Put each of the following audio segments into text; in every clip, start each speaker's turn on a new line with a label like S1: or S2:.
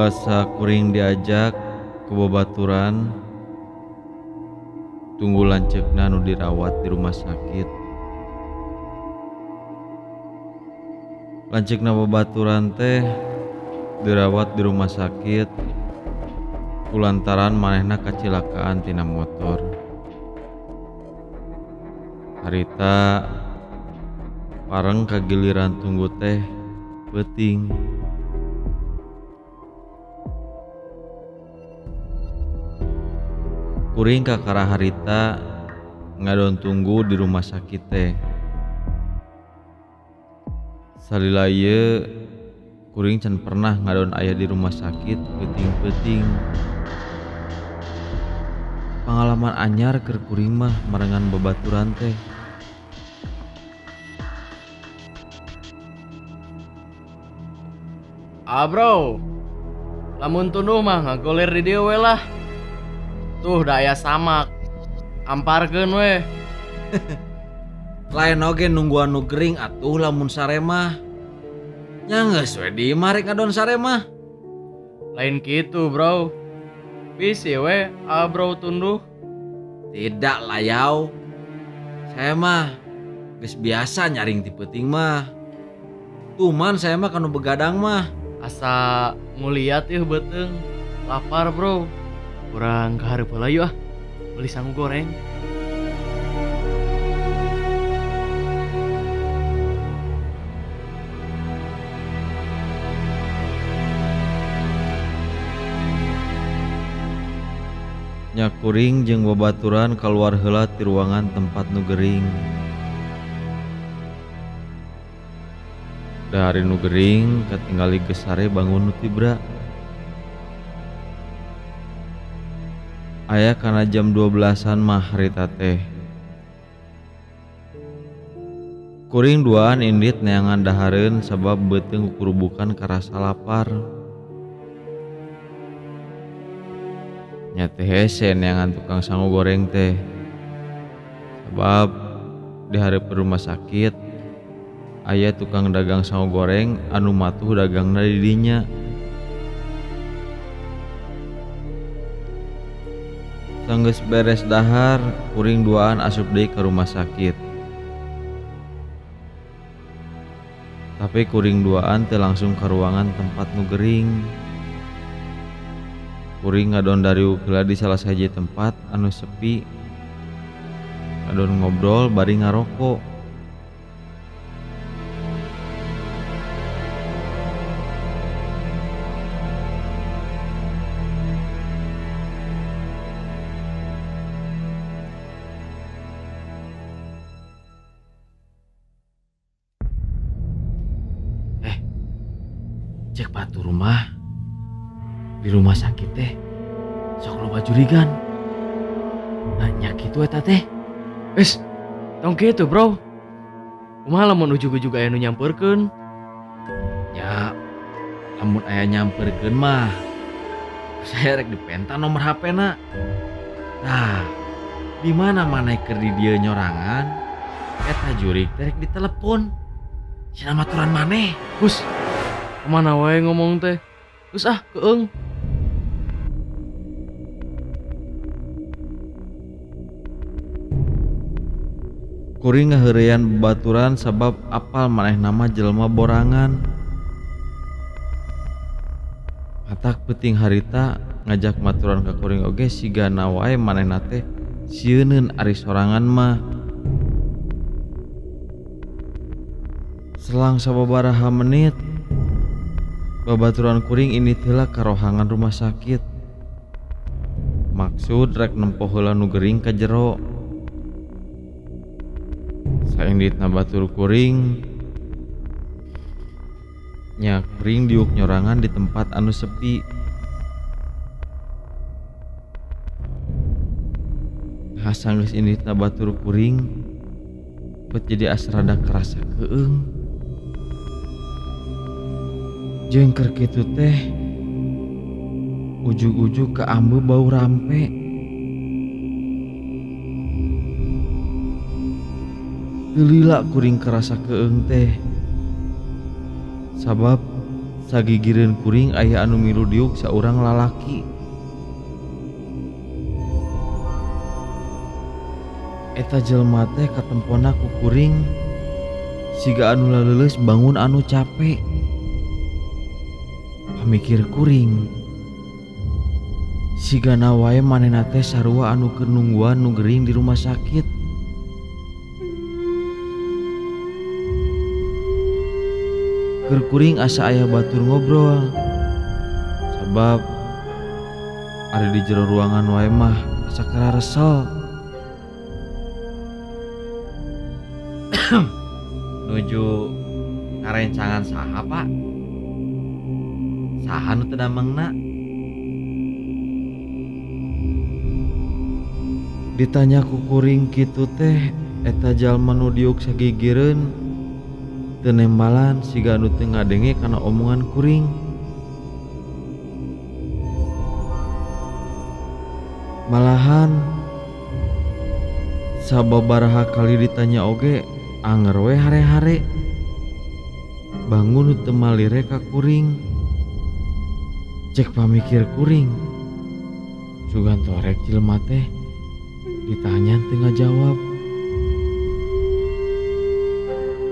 S1: basakuring diajak kebobaturan tunggu lancekna nu dirawat di rumah sakit. Lancekna bebaturan teh dirawat di rumah sakit. Kulantaran manehna kecelakaan tina motor. Harita pareng kagiliran tunggu teh peting kuring kakara harita ngadon tunggu di rumah sakit teh. Salila ieu kuring can pernah ngadon ayah di rumah sakit peting-peting pengalaman anyar keur kuring mah marengan babaturan teh.
S2: Ah lamun tunduh mah ngagoler di we lah. Tuh daya samak, amparkeun we.
S1: lain oge nungguan nu gering atuh lamun saremah nya geus we di mari ngadon saremah
S2: Lain gitu bro. Bisi we, ah bro tunduh.
S1: tidak layau saya mah geus biasa nyaring ti peuting mah tuman saya mah kanu begadang mah
S2: Asa nguliat ieu beteng. Lapar bro. Kurang kehareup heula yuk ah. Beli sangu goreng.
S1: nyakuring jeung babaturan keluar heula ti ruangan tempat nu gering dari nu gering katinggali gesare bangun nu Ayah karena jam 12-an mahrita teh. Kuring duaan indit neangan dahareun sebab beuteung kurubukan karasa lapar. Nyate hese neangan tukang sangu goreng teh. Sebab di hari rumah sakit, ayah tukang dagang sangu goreng anu matuh dagangna di dinya sanggeus beres dahar kuring duaan asup deui ke rumah sakit. Tapi kuring duaan teh langsung ke ruangan tempat nu gering. Kuring ngadon dari ukila di salah saja tempat anu sepi. Ngadon ngobrol bari ngarokok di rumah sakit teh. Sok lupa jurigan nanya gitu eta teh.
S2: Es tong itu bro. Kumaha lamun ujug-ujug aya nu nyamperkeun?
S1: Ya lamun aya nyamperkeun mah saya rek dipenta nomor HP na nah di mana mana keur di dia nyorangan? Eta jurik terek ditelepon sinamaturan maneh.
S2: Gus ke mana wae ngomong teh? Gus ah keeng.
S1: Kuring ngaheurean baturan sabab apal maneh nama jelema borangan. Atak peting harita ngajak maturan ke kuring oge sigana wae maneh nate sieun ari sorangan mah. Selang sababaraha menit babaturan kuring ini telah karohangan rumah sakit. Maksud rek nempo heula nu gering ka jero. saindit nabatul kuring. Nyak kuring diuk nyorangan di tempat anu sepi. Kasangges inid nabatur kuring. Bet jadi asrada kerasa keeng. Jengker gitu teh. Ujung-ujung ke ambu bau rampek Lila kuring kerasa keeng teh. Sabab sagigireun kuring aya anu milu diuk saurang lalaki. Eta jelma teh katempona ku kuring siga anu laleuleus bangun anu capek pamikir kuring siga na wae teh sarua anu keur nungguan nu gering di rumah sakit. kerkuring asa ayah batur ngobrol. Sebab ada di jero ruangan wae mah asa resel. Nuju ngarencangan saha pak? Saha nu teu mengna ditanya kukuring kitu teh eta jalma nu diuk sagigireun tenembalan si anu tengah denge karena omongan kuring. Malahan sababaraha kali ditanya oge anger we hare-hare? Bangun temali reka kuring. Cek pamikir kuring. Cuganto rek jelema teh ditanya tengah jawab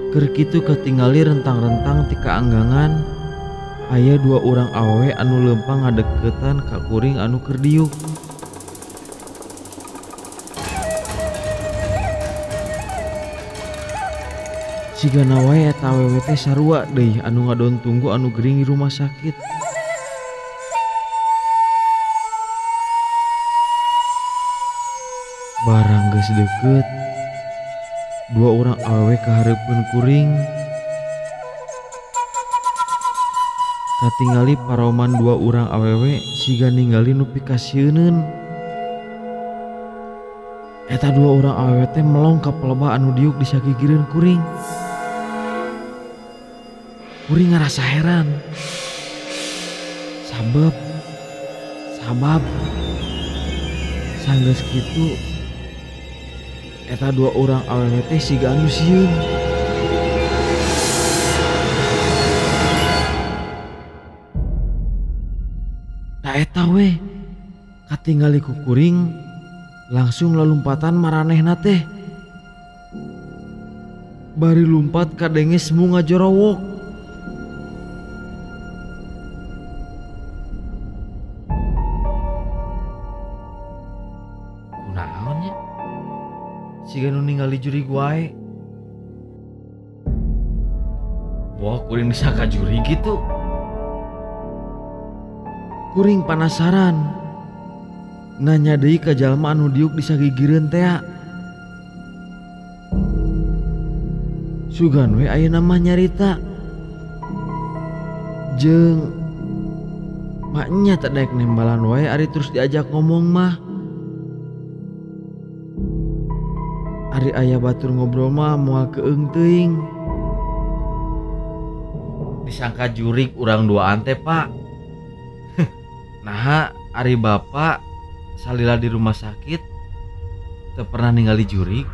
S1: Kerkitu ketingali rentang-rentang tika anggangan Ayah dua orang awe anu lempang ngadeketan kak kuring anu kerdiuk Siganawai eta awewe teh sarua deui anu ngadon tunggu anu gering di rumah sakit. Barang geus deket dua orang awe keharpun kuring. Katingali paroman dua orang awewe siga ningali nupi kasieun eta dua orang awewe teh melong ka peleba anu diuk di sakigireun kuring. Kuring ngerasa heran. Sabab sabab sanggeus kitu eta dua orang awewT siga eta we, katingali kukuring langsung lelumpatan maraneh na teh. Bari lumpat kadenges semu ngajorowok siga nu ningali jurig wae. Eh. Wah, kuring bisa ka jurig gitu. Kuring panasaran. Nanya deui ka jalma anu diuk di sagigireun teh. Sugan we ayeuna mah nyarita. Jeng maknya tak daek nembalan wae ari terus diajak ngomong mah. Ari ayah batur ngobrol mah mual keeng teing. Disangka jurik urang dua ante Pak. nah, Ari Bapak salila di rumah sakit teu pernah ninggali jurik.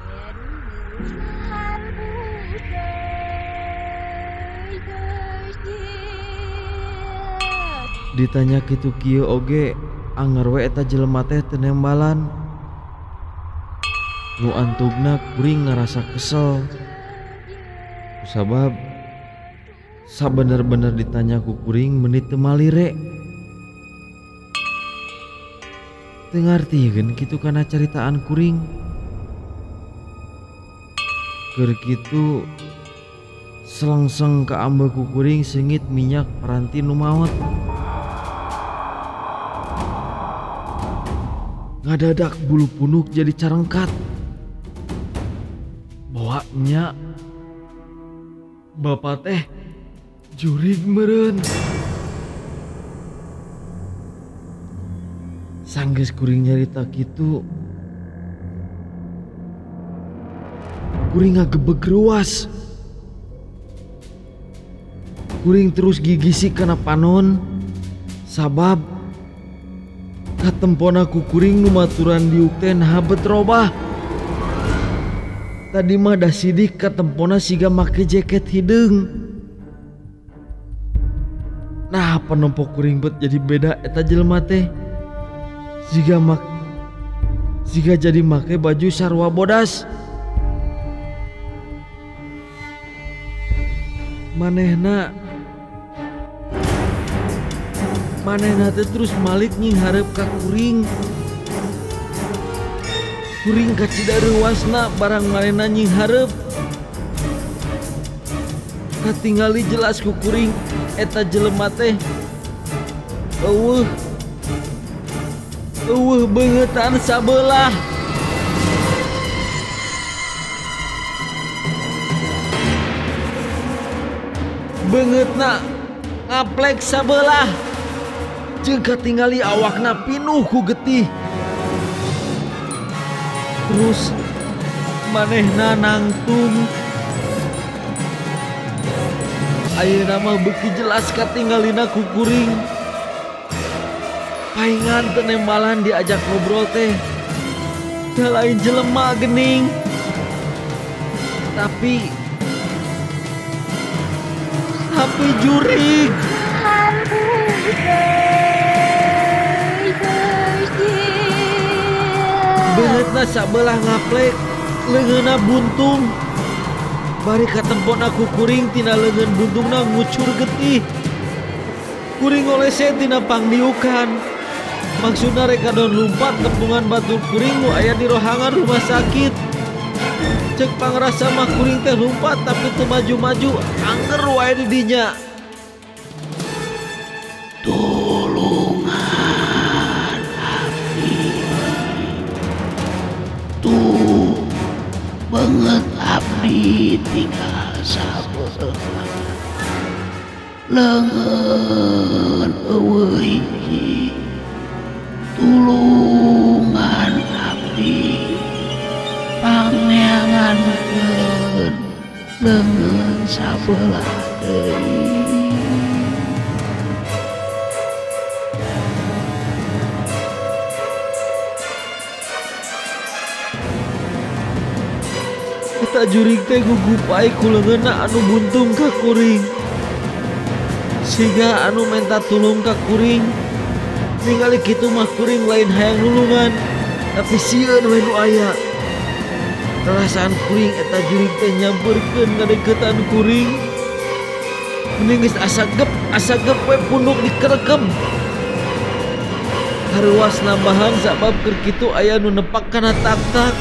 S1: ditanya kitu kio oge anggar weta jelema teh tenembalan nu antugna kuring ngerasa kesel. Sabab sabener-bener ditanya ku kuring menit teu malire teu ngartieun kitu kana caritaan kuring. Keur kitu selengseng ke amba ku kuring sengit minyak peranti nu maot ngadadak bulu punuk jadi carengkat bawanya bapak teh jurig meren sanggeus kuring nyarita gitu kuring ngagebeg ruas. Kuring terus gigisi kana panon. Sabab katempona ku kuring numaturan diuk teh nah betrobah tadi mah dah sidik ke tempona siga make jaket hidung. Nah penumpuk kuring bet jadi beda eta jelema teh? Siga mak siga jadi make baju sarwa bodas. Manehna manehna teh terus malik nying hareup ka kuring. Kuring kacidaruwasna barang manena nying hareup. Katingali jelas ku kuring eta jelema teh. Eueuh. Eueuh beungeutana sabelah. Beungeutna ngaplek sabelah. Jeung katingali awakna pinuh ku getih. bagus manehna nangtung Ayo nama beki jelas aku kuring. Paingan tenemalan diajak ngobrol teh. Dah lain jelema gening. Tapi Tapi jurig. Ampun Asalna sabelah ngaplek leungeunna buntung. Bari katempona aku kuring tina leungeun buntungna ngucur getih. Kuring olese tina pangdiukan. Maksudna rekadon lumpat kepungan batu kuring nu aya di rohangan rumah sakit. Cek pangrasa mah kuring teh lumpat tapi teu maju-maju anger wae di dinya.
S3: Tuh banget api tinggal sabu lengan awi tulungan api. Pangeran lengan sabu
S1: lagi juring teh gugupai kulengena anu buntung ka kuring. Siga anu menta tulung ka kuring. Ningali kitu mah kuring lain hayang nulungan tapi sieun we nu aya. Perasaan kuring eta jurig teh nyamperkeun ngadeukeutan kuring. Mending geus asagep asagep we punduk dikerekem Haruas nambahan sabab keur kitu aya nu nepak kana tak-tak.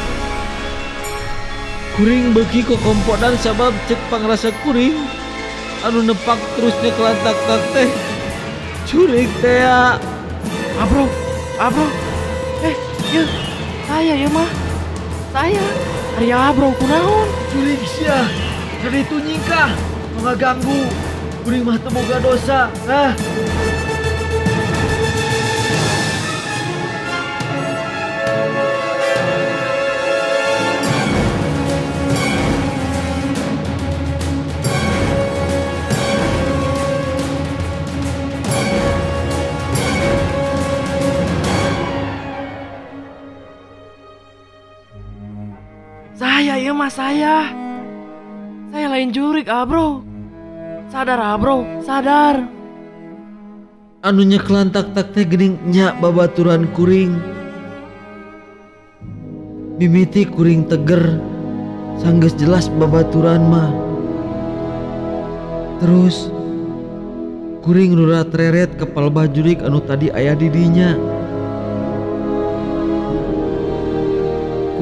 S1: Kuring beki ke kompodan sabab cek pangrasa kuring. Anu nepak terusnya kelantak tak teh. Curik teh ya.
S2: Abro, abro. Eh, ya, saya ya mah. Saya. Ari abro kunaon?
S1: curik sia. Tadi itu nyingkah. Mau ganggu kuring mah temoga dosa. Ah
S2: Saya ya mah saya. Saya lain jurik abro. Sadar abro, sadar.
S1: anu nyeklantak tak teh gening nya babaturan kuring mimiti kuring teger sanggeus jelas babaturan mah terus kuring nurat reret kepal bajurik anu tadi ayah didinya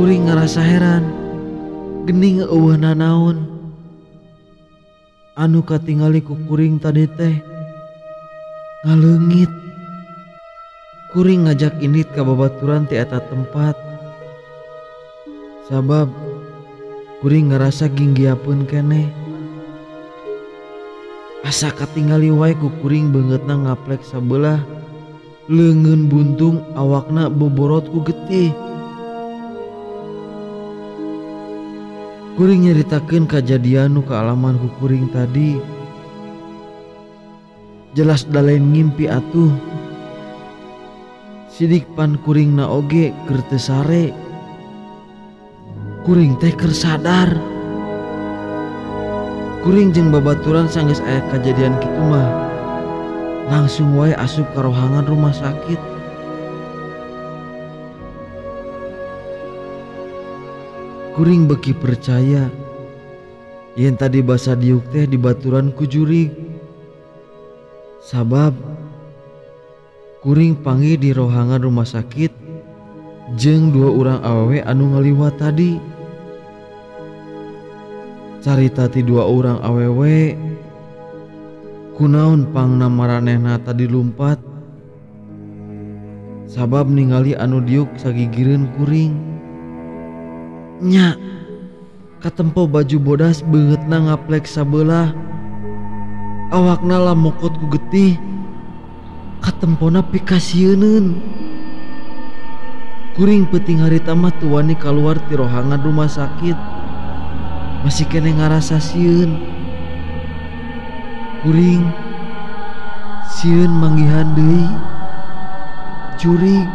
S1: kuring ngerasa heran Gening eueuhna naon? Anu katingali ku kuring tadi teh ngaleungit kuring ngajak indit ka babaturan ti eta tempat. Sabab kuring ngerasa ginggiapeun keneh. Asa katingali wae ku kuring beungeutna ngaplek sabelah. Leungeun buntung awakna boborot ku getih. kuring nyaritakeun kejadian nu ke alaman kukuring tadi. Jelas da lain ngimpi atuh. Sidik pan kuring na oge kerte sare. Kuring teh kersadar kuring jeng babaturan sanggeus aya kejadian kitu mah. Langsung wae asup ke rohangan rumah sakit. kuring beki percaya. Yang tadi basa diuk teh di baturan kujurig sabab kuring panggil di rohangan rumah sakit. Jeng dua orang awewe anu ngaliwat tadi. Carita ti dua orang awewe kunaon pangna maranehna tadi lumpat. Sabab ningali anu diuk sagigireun kuring. nya. Katempo baju bodas beungeutna na ngaplek sabelah. Awakna lamokot ku getih. Katempona pikasieuneun. Kuring peting harita mah tuani keluar ti rohangan rumah sakit. Masih kene ngarasa sieun. Kuring sieun manggihan deui. Curig.